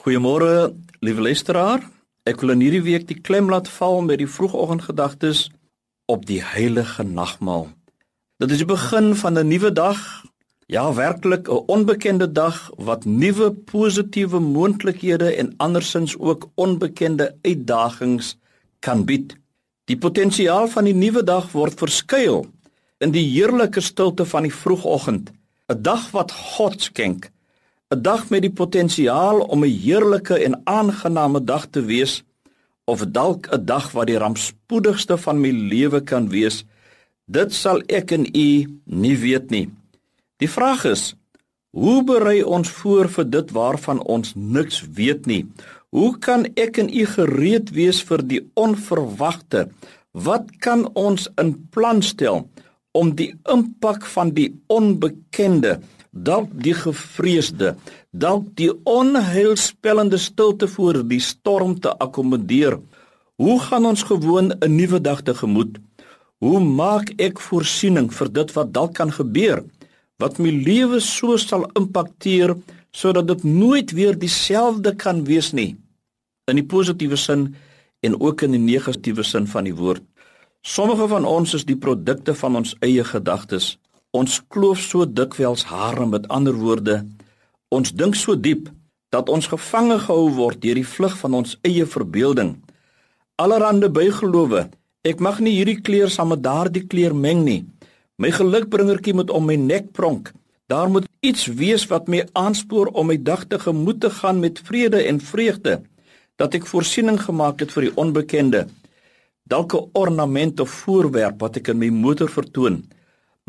Goeiemôre, liewe luisteraar. Ek wil in hierdie week die klem laat val met die vroegoggendgedagtes op die heilige nagmaal. Dit is die begin van 'n nuwe dag. Ja, werklik 'n onbekende dag wat nuwe positiewe moontlikhede en andersins ook onbekende uitdagings kan bied. Die potensiaal van die nuwe dag word verskuil in die heerlike stilte van die vroegoggend, 'n dag wat God skenk 'n dag met die potensiaal om 'n heerlike en aangename dag te wees of dalk 'n dag wat die rampspoedigste van my lewe kan wees. Dit sal ek en u nie weet nie. Die vraag is: Hoe berei ons voor vir dit waarvan ons niks weet nie? Hoe kan ek en u gereed wees vir die onverwagte? Wat kan ons in plan stel om die impak van die onbekende dalk die gevreesde, dalk die onheilspellende stilte voor die storm te akkommodeer. Hoe gaan ons gewoon 'n nuwe dag tegemoet? Hoe maak ek voorsiening vir dit wat dalk kan gebeur? Wat my lewe so sal impakteer sodat dit nooit weer dieselfde kan wees nie. In die positiewe sin en ook in die negatiewe sin van die woord. Sommige van ons is die produkte van ons eie gedagtes. Ons kloof so dikwels hare met ander woorde. Ons dink so diep dat ons gevange gehou word deur die vlug van ons eie verbeelding. Allerhande bygelowe. Ek mag nie hierdie kleur saam met daardie kleur meng nie. My gelukbringertjie moet om my nek pronk. Daar moet iets wees wat my aanspoor om my dag te gemoed te gaan met vrede en vreugde. Dat ek voorsiening gemaak het vir die onbekende. Dalk 'n ornament of voorwerp wat ek in my motor vertoon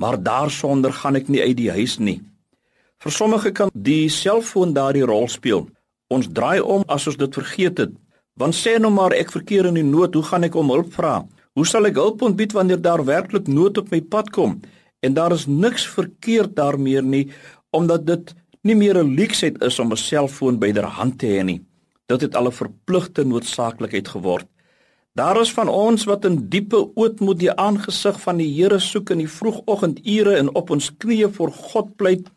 maar daarsonder gaan ek nie uit die huis nie. Vir sommige kan die selfoon daardie rol speel. Ons draai om as ons dit vergeet het. Want sê nou maar ek verkeer in die nood, hoe gaan ek om hulp vra? Hoe sal ek hulp ontbied wanneer daar werklik nood op my pad kom? En daar is niks verkeerd daarmee nie, omdat dit nie meer 'n luksheid is om 'n selfoon byderhand te hê nie. Dit het al 'n verpligte noodsaaklikheid geword. Daar is van ons wat in diepe ootmoed die aangesig van die Here soek in die vroegoggendure en op ons knieë voor God pleit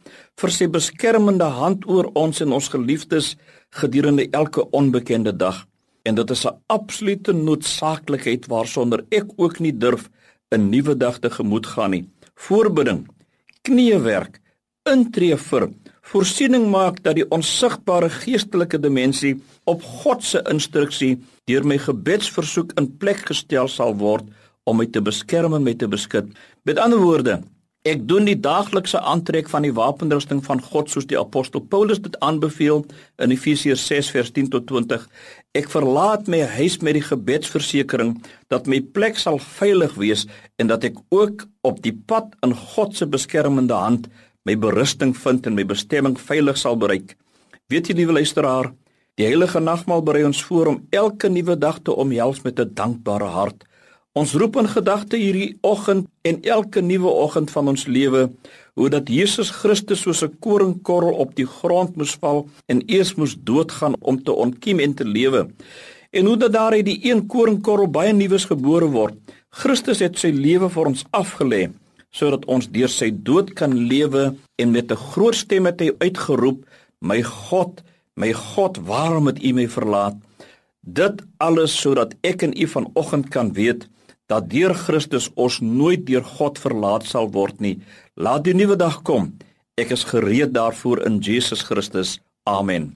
vir sy beskermende hand oor ons en ons geliefdes gedurende elke onbekende dag. En dit is 'n absolute noodsaaklikheid waarsonder ek ook nie durf 'n nuwe dag te gemoed gaan nie. Voorbidding, kniewerk, intree vir voorsiening maak dat die onsigbare geestelike dimensie op God se instruksie deur my gebedsversoek in plek gestel sal word om my te beskerm en my te beskud. Met ander woorde, ek doen die daaglikse aantrek van die wapenrusting van God soos die apostel Paulus dit aanbeveel in Efesiërs 6 vers 10 tot 20. Ek verlaat my huis met die gebedsversekering dat my plek sal veilig wees en dat ek ook op die pad in God se beskermende hand my berusting vind en my bestemming veilig sal bereik. Weet jy liewe luisteraar, die heilige nagmaal berei ons voor om elke nuwe dag te omhels met 'n dankbare hart. Ons roep in gedagte hierdie oggend en elke nuwe oggend van ons lewe hoe dat Jesus Christus soos 'n koringkorrel op die grond moes val en eers moes doodgaan om te ontkiem en te lewe. En hoe dat daar uit die een koringkorrel baie nuus gebore word. Christus het sy lewe vir ons afgelê sodat ons deur sy dood kan lewe en met 'n groot stem het hy uitgeroep: "My God, my God, waarom het U my verlaat?" Dit alles sodat ek en u vanoggend kan weet dat deur Christus ons nooit deur God verlaat sal word nie. Laat die nuwe dag kom. Ek is gereed daarvoor in Jesus Christus. Amen.